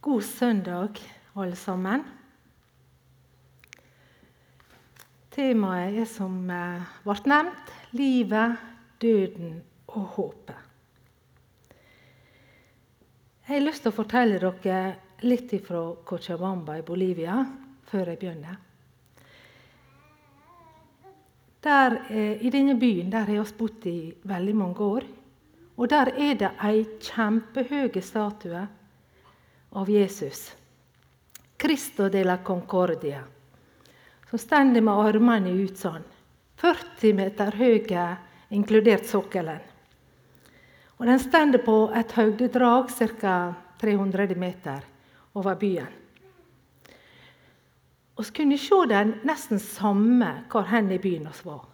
God søndag, alle sammen. Temaet er som eh, ble nevnt livet, døden og håpet. Jeg har lyst til å fortelle dere litt fra Cochabamba i Bolivia før jeg begynner. Der, eh, I denne byen der har vi bodd i veldig mange år. Og der er det ei kjempehøy statue av Jesus. Cristo de la Concordia, som står med armene ut sånn. 40 meter høy, inkludert sokkelen. Og Den står på et høydedrag ca. 300 meter over byen. Vi kunne se den nesten samme hvor hen i byen vi var.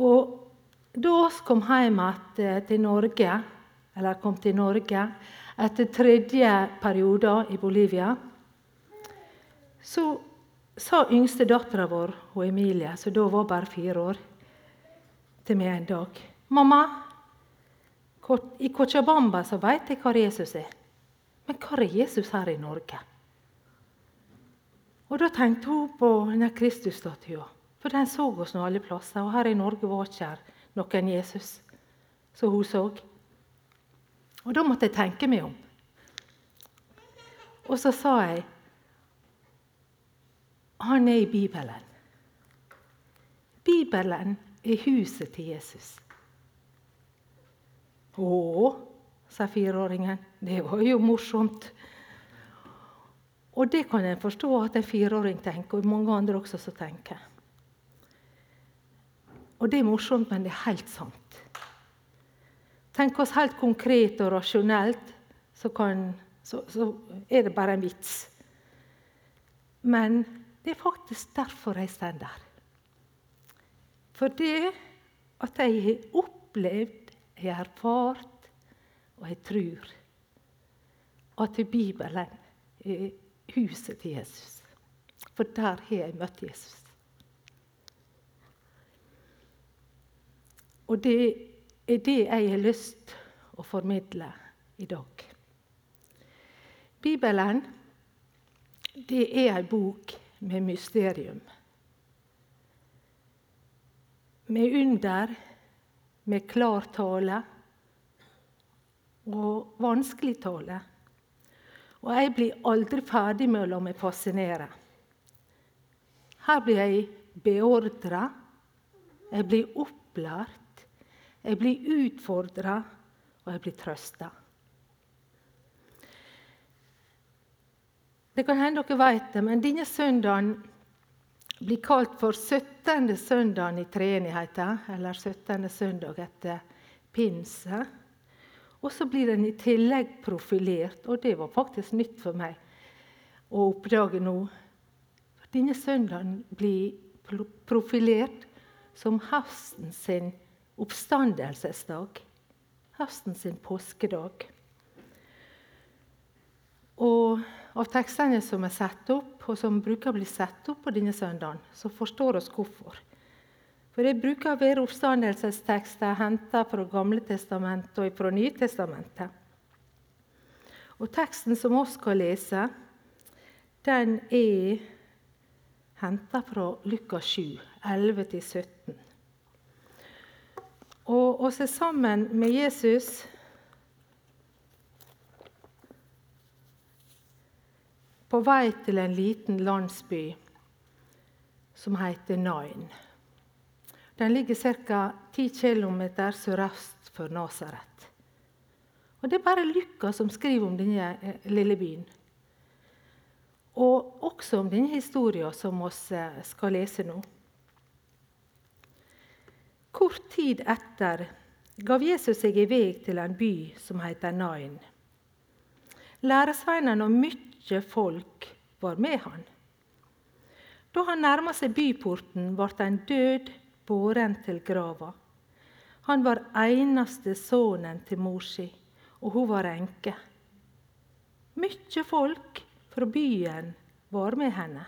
Og da vi kom hjem til Norge, eller kom til Norge etter tredje periode i Bolivia, så sa yngste dattera vår, og Emilie, som da var bare fire år, til meg en dag 'Mamma, i Cochabamba så veit jeg hvor Jesus er. Men hvor er Jesus her i Norge?' Og Da tenkte hun på denne Kristusstatuen. For den så oss nå alle plasser. Og her i Norge var ikke noen Jesus som hun så. Og da måtte jeg tenke meg om. Og så sa jeg han er i Bibelen. Bibelen er huset til Jesus. Å, sa fireåringen. Det var jo morsomt. Og det kan jeg forstå at en fireåring tenker, og mange andre også som tenker. Og det er morsomt, men det er helt sant. Tenk oss helt konkret og rasjonelt, så, kan, så, så er det bare en vits. Men det er faktisk derfor jeg står der. For det at jeg har opplevd, jeg har erfart, og jeg tror at Bibelen er huset til Jesus. For der har jeg møtt Jesus. Og det er det jeg har lyst å formidle i dag. Bibelen det er ei bok med mysterium. Med under, med klar tale og vanskelig tale. Og jeg blir aldri ferdig med å la meg fascinere. Her blir jeg beordra, jeg blir opplært, jeg blir utfordra, og jeg blir trøsta. Det kan hende dere vet det, men denne søndagen blir kalt for 17. søndagen i treenigheten, eller 17. søndag etter pinse. Og så blir den i tillegg profilert, og det var faktisk nytt for meg å oppdage nå. Denne søndagen blir profilert som høsten sin oppstandelsesdag. Høsten sin påskedag. Og av tekstene som er satt opp, og som bruker å bli satt opp på denne søndagen, så forstår vi hvorfor. For det bruker å være oppstandelsestekster henta fra Gamle testamentet og fra Nytestamentet. Og teksten som vi skal lese, den er henta fra Lukas 7, 11-17. Og å er sammen med Jesus på vei til en liten landsby som heter Nain. Den ligger ca. 10 km sørøst for Nasaret. Og Det er bare Lukas som skriver om denne eh, lille byen. Og også om denne historien som vi eh, skal lese nå. Kort tid etter gav Jesus seg i vei til en by som heter Nain. Læresveinene og mye folk var med han. Da han nærma seg byporten, ble en død båren til grava. Han var eneste sønnen til mor si, og hun var enke. Mye folk fra byen var med henne.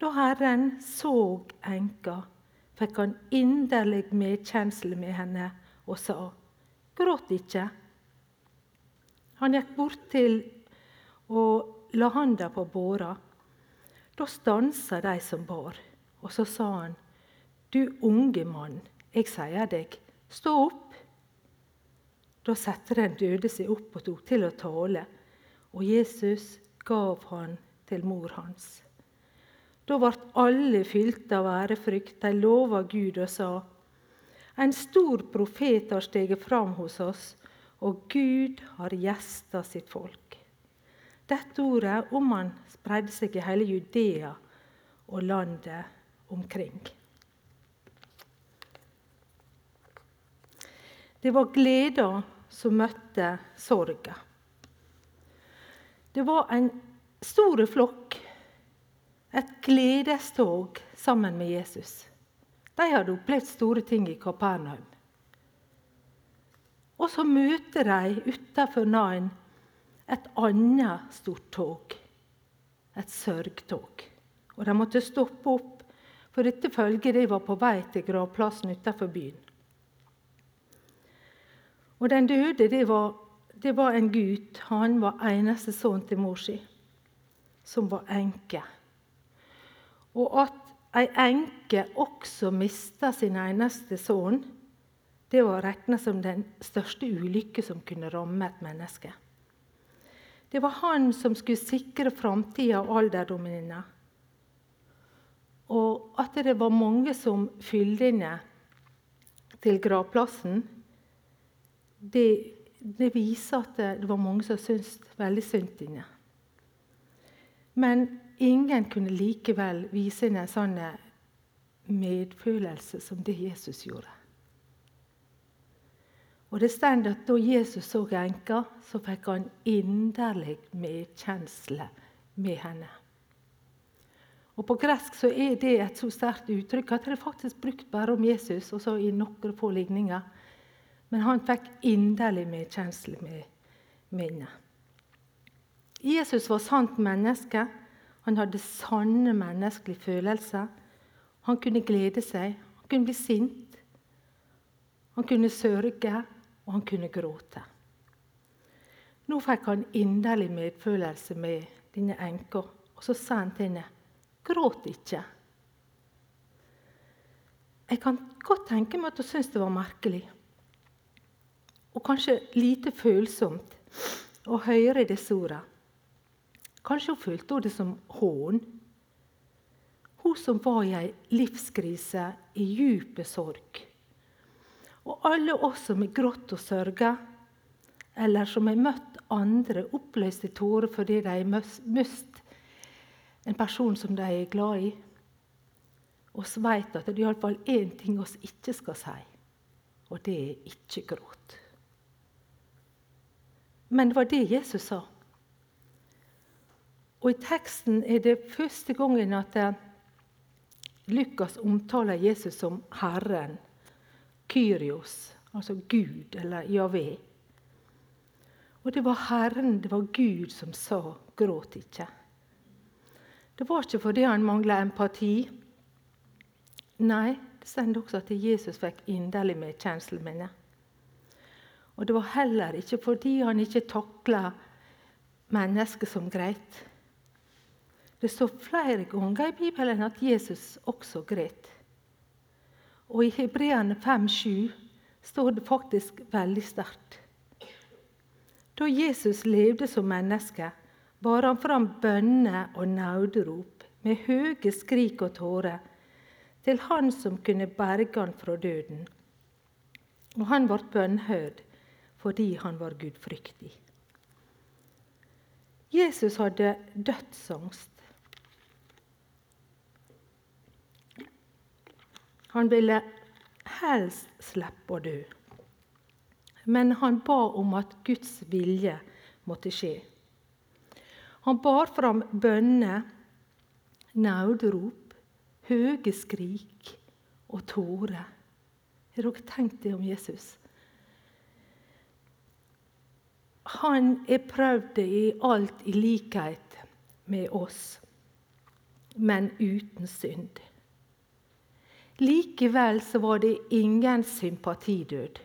Da Herren så enka, fikk han inderlig medkjensle med henne og sa, 'Gråt ikke.' Han gikk bort til og la handa på båra. Da stansa de som bar, og så sa han, Du unge mann, jeg sier deg, stå opp. Da satte den døde seg opp og tok til å tale, og Jesus gav han til mor hans. Da ble alle fylte av ærefrykt. De lova Gud og sa:" En stor profet har steget fram hos oss, og Gud har gjesta sitt folk. Dette ordet om han spredde seg i hele Judea og landet omkring. Det var gleda som møtte sorga. Det var en stor flokk, et gledestog sammen med Jesus. De hadde opplevd store ting i Kapernaum. Og så møter de utafor Nain et annet stort tog. Et sørgtog. Og de måtte stoppe opp, for dette følget de var på vei til gravplassen utafor byen. Og den døde, det var, det var en gutt. Han var eneste sønn til mor si, som var enke. Og at ei enke også mista sin eneste sønn, det var regna som den største ulykke som kunne ramme et menneske. Det var han som skulle sikre framtida og alderdommen hennes. Og at det var mange som fylte henne til gravplassen, det, det, viser at det var mange som syntes veldig synd henne. Men ingen kunne likevel vise henne en sånn medfølelse som det Jesus gjorde. Og det står at da Jesus så enka, så fikk han inderlig medkjensle med henne. Og På gresk så er det et så sterkt uttrykk at det er faktisk brukt bare om Jesus og så i noen få ligninger. Men han fikk inderlig medkjensle med, med henne. Jesus var sant menneske. Han hadde sanne menneskelige følelser. Han kunne glede seg, han kunne bli sint, han kunne sørge, og han kunne gråte. Nå fikk han inderlig medfølelse med denne enka, og så sa han til henne, 'Gråt ikke'. Jeg kan godt tenke meg at hun syntes det var merkelig, og kanskje lite følsomt, å høre disse ordene. Kanskje hun følte det som hån. Hun som var i ei livskrise, i djup sorg. Og alle oss som har grått og sørga, eller som har møtt andre oppløste tårer fordi de har mist en person som de er glad i. Vi vet at det er iallfall én ting vi ikke skal si, og det er ikke gråt. Men det var det Jesus sa. Og I teksten er det første gangen at Lukas omtaler Jesus som Herren Kyrios, altså Gud eller Javé. Og det var Herren, det var Gud, som sa 'gråt ikke'. Det var ikke fordi han mangla empati. Nei, det står også at Jesus fikk inderlig medkjensle med henne. Og det var heller ikke fordi han ikke takla mennesket som greit. Det står flere ganger i Bibelen at Jesus også gret. Og i Hebreane 5,7 står det faktisk veldig sterkt. Da Jesus levde som menneske, bar han fram bønner og nauderop med høye skrik og tårer til Han som kunne berge han fra døden. Og han ble bønnhørd fordi han var gudfryktig. Jesus hadde dødsangst. Han ville helst slippe å dø. Men han ba om at Guds vilje måtte skje. Han bar fram bønner, nauderop, høye skrik og tårer. Har dere tenkt det om Jesus? Han er prøvd det i alt i likhet med oss, men uten synd. Likevel så var det ingen sympatidød.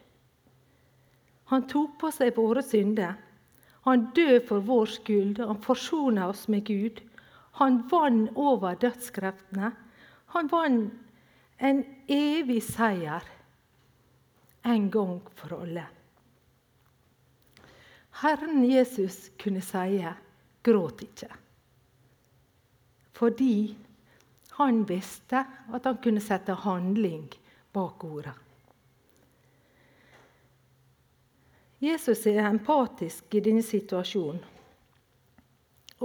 Han tok på seg våre synder. Han døde for vår skyld. Han forsona oss med Gud. Han vant over dødskreftene. Han vant en evig seier en gang for alle. Herren Jesus kunne si 'gråt ikke', fordi han visste at han kunne sette handling bak ordet. Jesus er empatisk i denne situasjonen.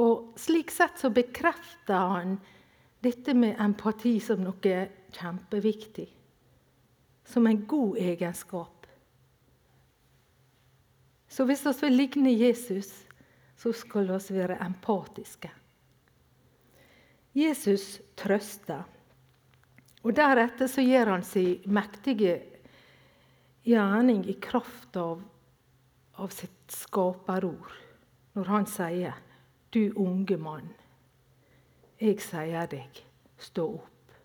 Og Slik sett så bekrefter han dette med empati som noe kjempeviktig. Som en god egenskap. Så hvis vi vil ligne Jesus, så skal vi være empatiske. Jesus trøster. Og Deretter så gjør han sin mektige gjerning i kraft av, av sitt skaperord, når han sier 'Du unge mann, jeg sier deg, stå opp'.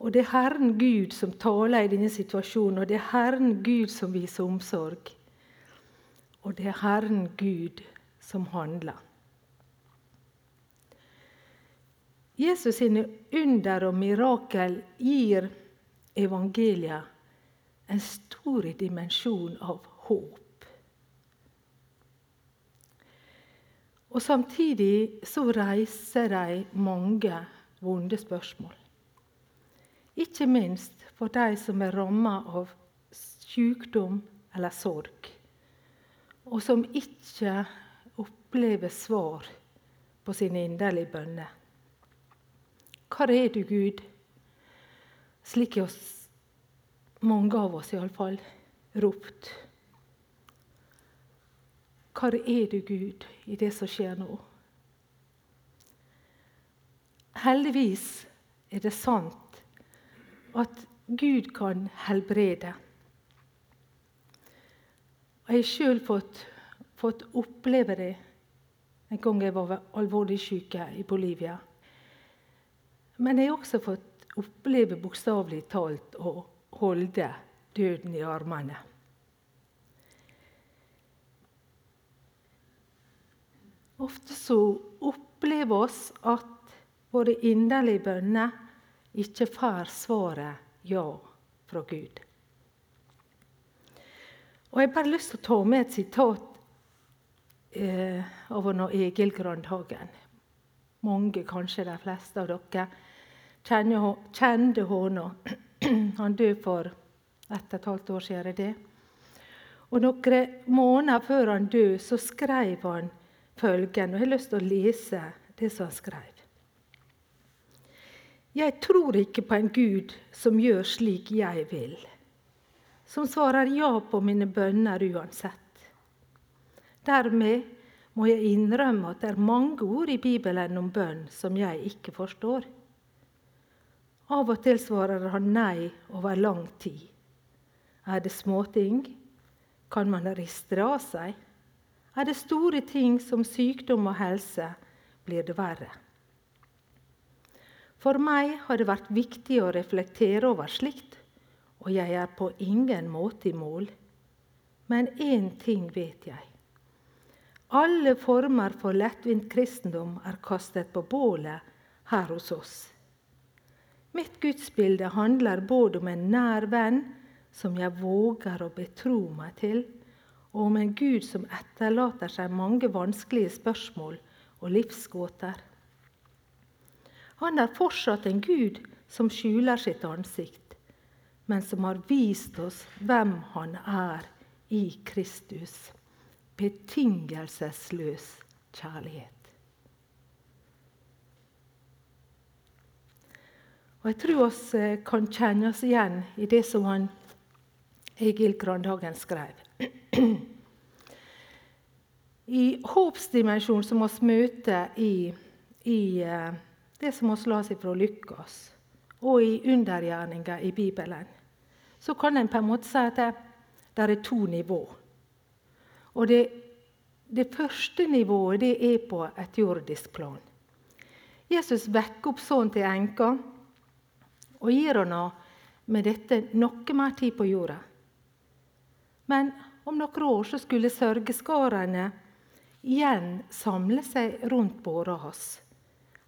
Og Det er Herren Gud som taler i denne situasjonen, og det er Herren Gud som viser omsorg. Og det er Herren Gud som handler. Jesus sine under og mirakel gir evangeliet en stor dimensjon av håp. Og Samtidig så reiser de mange vonde spørsmål. Ikke minst for de som er ramma av sykdom eller sorg, og som ikke opplever svar på sine inderlige bønner. Hvor er du, Gud? Slik er oss, mange av oss iallfall, ropt. Hvor er du, Gud, i det som skjer nå? Heldigvis er det sant at Gud kan helbrede. Jeg har sjøl fått, fått oppleve det en gang jeg var alvorlig syk i Bolivia. Men jeg har også fått oppleve bokstavelig talt å holde døden i armene. Ofte så opplever oss at våre inderlige bønner ikke får svaret ja fra Gud. Og Jeg har bare lyst til å ta med et sitat eh, av Egil Grandhagen. Mange, kanskje de fleste av dere, kjente henne. Han døde for ett og et halvt år siden. det. Og Noen måneder før han døde, så skrev han følgende. og Jeg har lyst til å lese det som han skrev. Jeg tror ikke på en Gud som gjør slik jeg vil, som svarer ja på mine bønner uansett. Dermed må jeg innrømme at det er mange ord i Bibelen om bønn som jeg ikke forstår. Av og til svarer han nei over lang tid. Er det småting? Kan man riste det av seg? Er det store ting som sykdom og helse, blir det verre. For meg har det vært viktig å reflektere over slikt, og jeg er på ingen måte i mål. Men én ting vet jeg. Alle former for lettvint kristendom er kastet på bålet her hos oss. Mitt gudsbilde handler både om en nær venn som jeg våger å betro meg til, og om en Gud som etterlater seg mange vanskelige spørsmål og livsgåter. Han er fortsatt en Gud som skjuler sitt ansikt, men som har vist oss hvem han er i Kristus. Betingelsesløs kjærlighet. Og Jeg tror vi eh, kan kjenne oss igjen i det som han Egil Grandhagen skrev. I håpsdimensjonen som vi møter i, i eh, det som vi las fra Lukas, og i undergjerninga i Bibelen, så kan en på en måte si at det, det er to nivå. Og det, det første nivået det er på et jordisk plan. Jesus vekker opp sønnen til enka og gir henne med dette noe mer tid på jorda. Men om noen år så skulle sørgeskarene igjen samle seg rundt båra hans,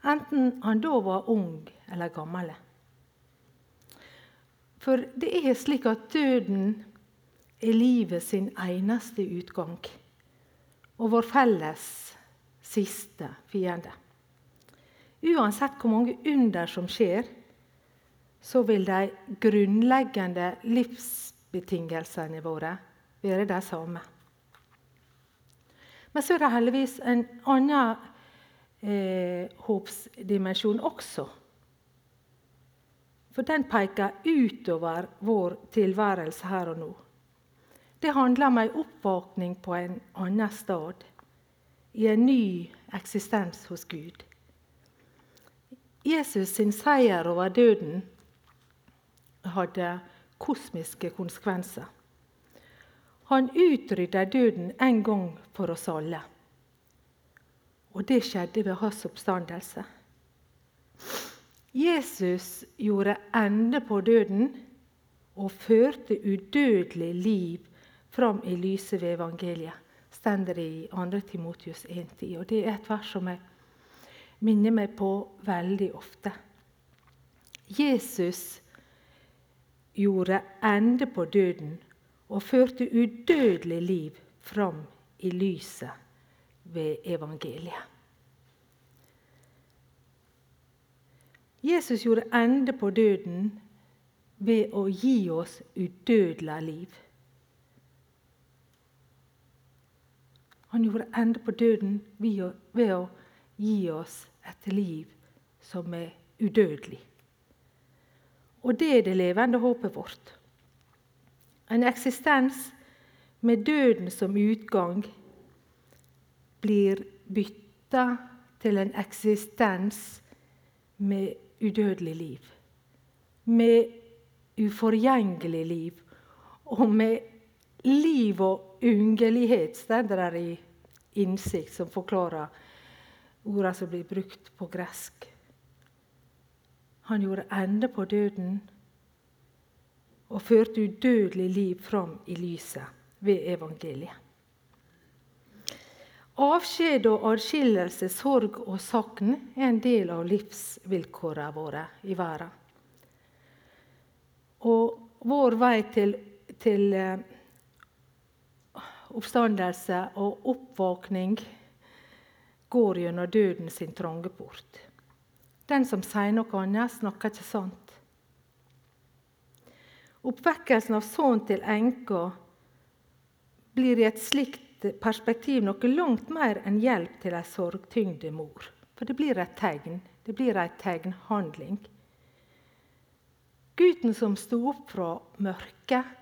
enten han da var ung eller gammel. For det er slik at døden er livet sin eneste utgang og vår felles siste fiende. Uansett hvor mange under som skjer, så vil de grunnleggende livsbetingelsene våre være de samme. Men så er det heldigvis en annen eh, håpsdimensjon også. For den peker utover vår tilværelse her og nå. Det handler om en oppvåkning på en annen stad, i en ny eksistens hos Gud. Jesus sin seier over døden hadde kosmiske konsekvenser. Han utrydda døden en gang for oss alle. Og det skjedde ved hans oppstandelse. Jesus gjorde ende på døden og førte udødelig liv fram i lyset ved evangeliet, stender i 2. Timotius 1,10. Og det er et vers som jeg minner meg på veldig ofte. Jesus gjorde ende på døden og førte udødelig liv fram i lyset ved evangeliet. Jesus gjorde ende på døden ved å gi oss udødelig liv. Han gjorde ende på døden ved å gi oss et liv som er udødelig. Og det er det levende håpet vårt. En eksistens med døden som utgang blir bytta til en eksistens med udødelig liv. Med uforgjengelig liv. Og med liv og ungelighet, står det der i innsikt, som forklarer ordene som blir brukt på gresk. Han gjorde ende på døden og førte udødelig liv fram i lyset ved evangeliet. Avskjed og adskillelse, sorg og sakn er en del av livsvilkårene våre i verden. Og vår vei til, til eh, oppstandelse og oppvåkning går gjennom døden sin trange port. Den som sier noe annet, snakker ikke sant. Oppvekkelsen av sønnen til enka blir i et slikt perspektiv noe langt mer enn hjelp til ei sorgtyngde mor. For det blir et tegn. Det blir ei tegnhandling. Gutten som sto opp fra mørket,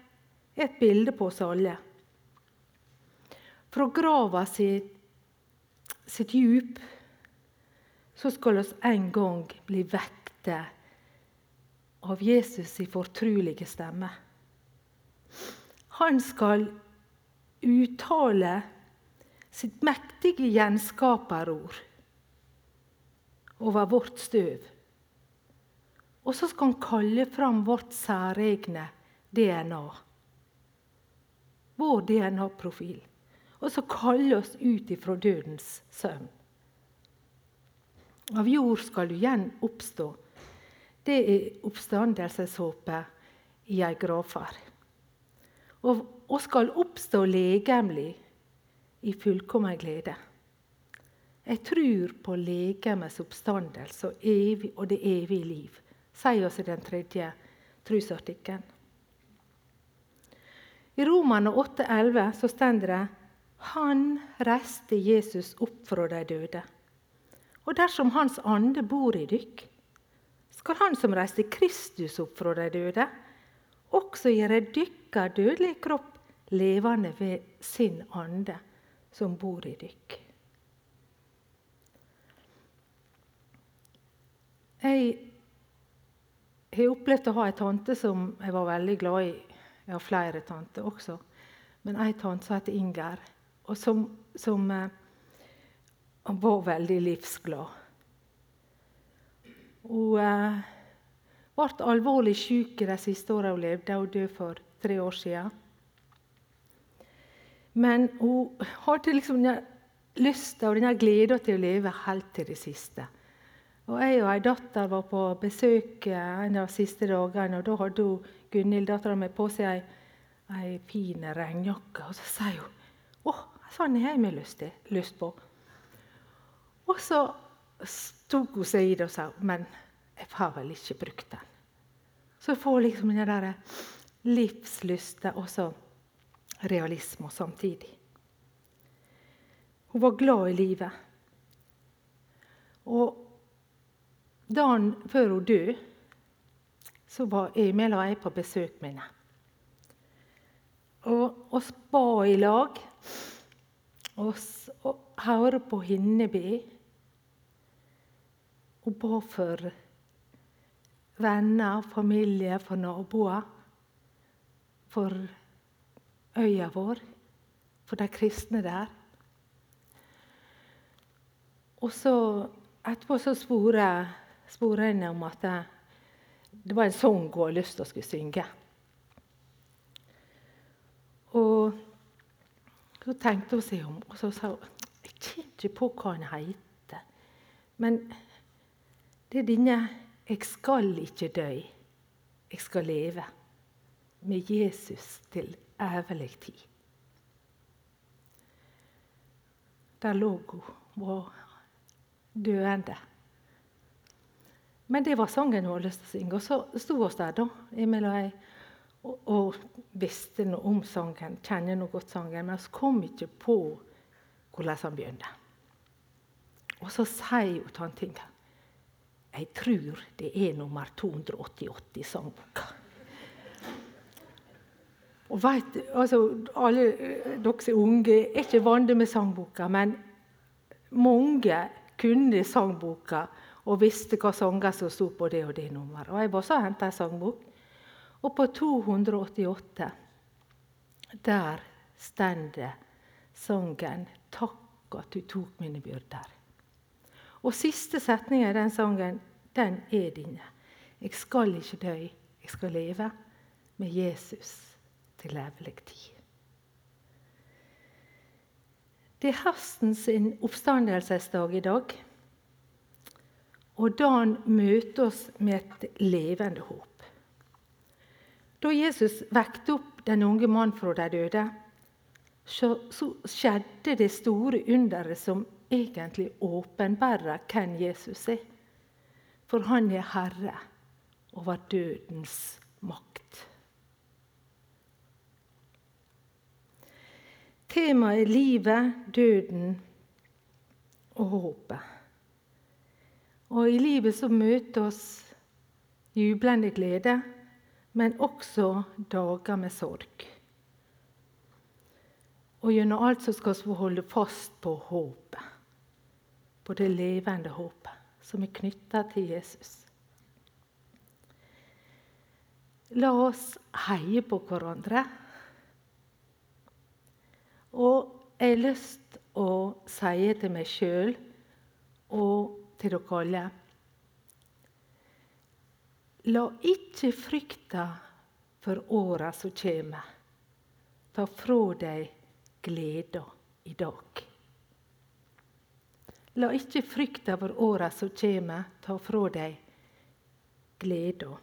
er et bilde på oss alle. Fra grava sitt, sitt djup så skal oss en gang bli vekte av Jesus i fortrulige stemme. Han skal uttale sitt mektige gjenskaperord over vårt støv. Og så skal han kalle fram vårt særegne DNA. Vår DNA-profil. Og så kalle oss ut ifra dødens søvn. Av jord skal du igjen oppstå. Det er oppstandelseshåpet i ei gravferd. Og, og skal oppstå legemlig i fullkommen glede. Jeg tror på legemets oppstandelse og, evig, og det evige liv, sier oss i den tredje trosartikkelen. I Romane 8,11 så står det Han reiste Jesus opp fra de døde. Og dersom Hans ande bor i dykk, skal Han som reiste Kristus opp fra de døde, også gjøre dykka dødelig kropp levende ved sin ande som bor i dykk. Jeg har opplevd å ha ei tante som jeg var veldig glad i. Jeg har flere tanter også, men ei tante som heter Inger, og som, som eh, han var veldig livsglad. Hun eh, ble alvorlig syk de siste årene hun levde. Hun døde for tre år siden. Men hun hadde liksom lyst og denne gleda til å leve helt til det siste. Og Jeg og ei datter var på besøk eh, en av de siste dagene. og Da hadde hun, Gunhild, dattera mi, på seg ei, ei fin regnjakke. Og så sier hun å, sånn har jeg lyst, lyst på. Og så tok hun seg i det og sa men jeg har vel ikke brukt den. Så får liksom den der livslysten og så realisme samtidig. Hun var glad i livet. Og dagen før hun døde, så var Emil og jeg på besøk med henne. Og oss ba i lag. Og, og hørte på henne be. Hun ba for venner, familie, for naboer. For øya vår, for de kristne der. Og så etterpå så spurte jeg om at det, det var en sang hun hadde lyst til å skulle synge. Og så tenkte hun seg om, og så sa hun Jeg kjenner ikke på hva han heter. Men det er denne 'Jeg skal ikke dø, jeg skal leve' med Jesus til evig tid. Der lå hun var døende. Men det var sangen hun hadde lyst til å synge. Og så sto vi der, da, Emil og jeg, og, visste noe om sangen, kjenner noe godt sangen, men vi kom ikke på hvordan han begynte. Og så sier hun til han ting. Jeg tror det er nummer 288 i sangboka. Og vet, altså, Alle dere som er unge, er ikke vant med sangboka, men mange kunne sangboka og visste hva sanger som sto på det og det nummeret. Og Jeg var så henta ei sangbok, og på 288 der stender sangen 'Takk at du tok mine byrder'. Og siste setning i den sangen, den er dine. Jeg skal ikke dø, jeg skal leve med Jesus til evig tid. Det er høstens oppstandelsesdag i dag. Og da han møter oss med et levende håp. Da Jesus vekte opp den unge mannen fra de døde, så, skjedde det store underet som egentlig åpenbærer hvem Jesus er. For han er herre over dødens makt. Temaet er livet, døden og håpet. Og i livet så møter oss jublende glede, men også dager med sorg. Og gjennom alt så skal vi holde fast på håpet. På det levende håpet som er knytta til Jesus. La oss heie på hverandre og jeg har lyst å si til meg sjøl og til dere alle La ikke frykta for åra som kommer, ta fra deg gleda i dag. La ikke frykta for åra som kjem, ta fra deg gleda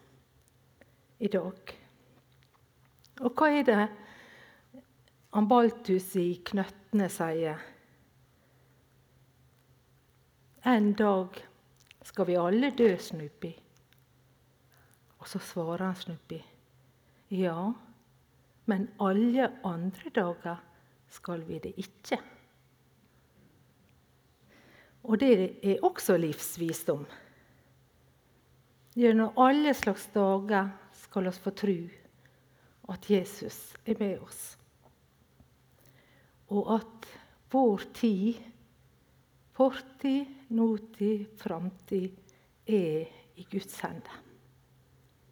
i dag. Og hva er det Ambaltus i Knøttene sier En dag skal vi alle dø, Snuppi. Og så svarer han Snuppi. Ja, men alle andre dager skal vi det ikke. Og det er også livsvisdom. Gjennom alle slags dager skal vi få tro at Jesus er med oss og at vår tid, fortid, nåtid, framtid, er i Guds hender.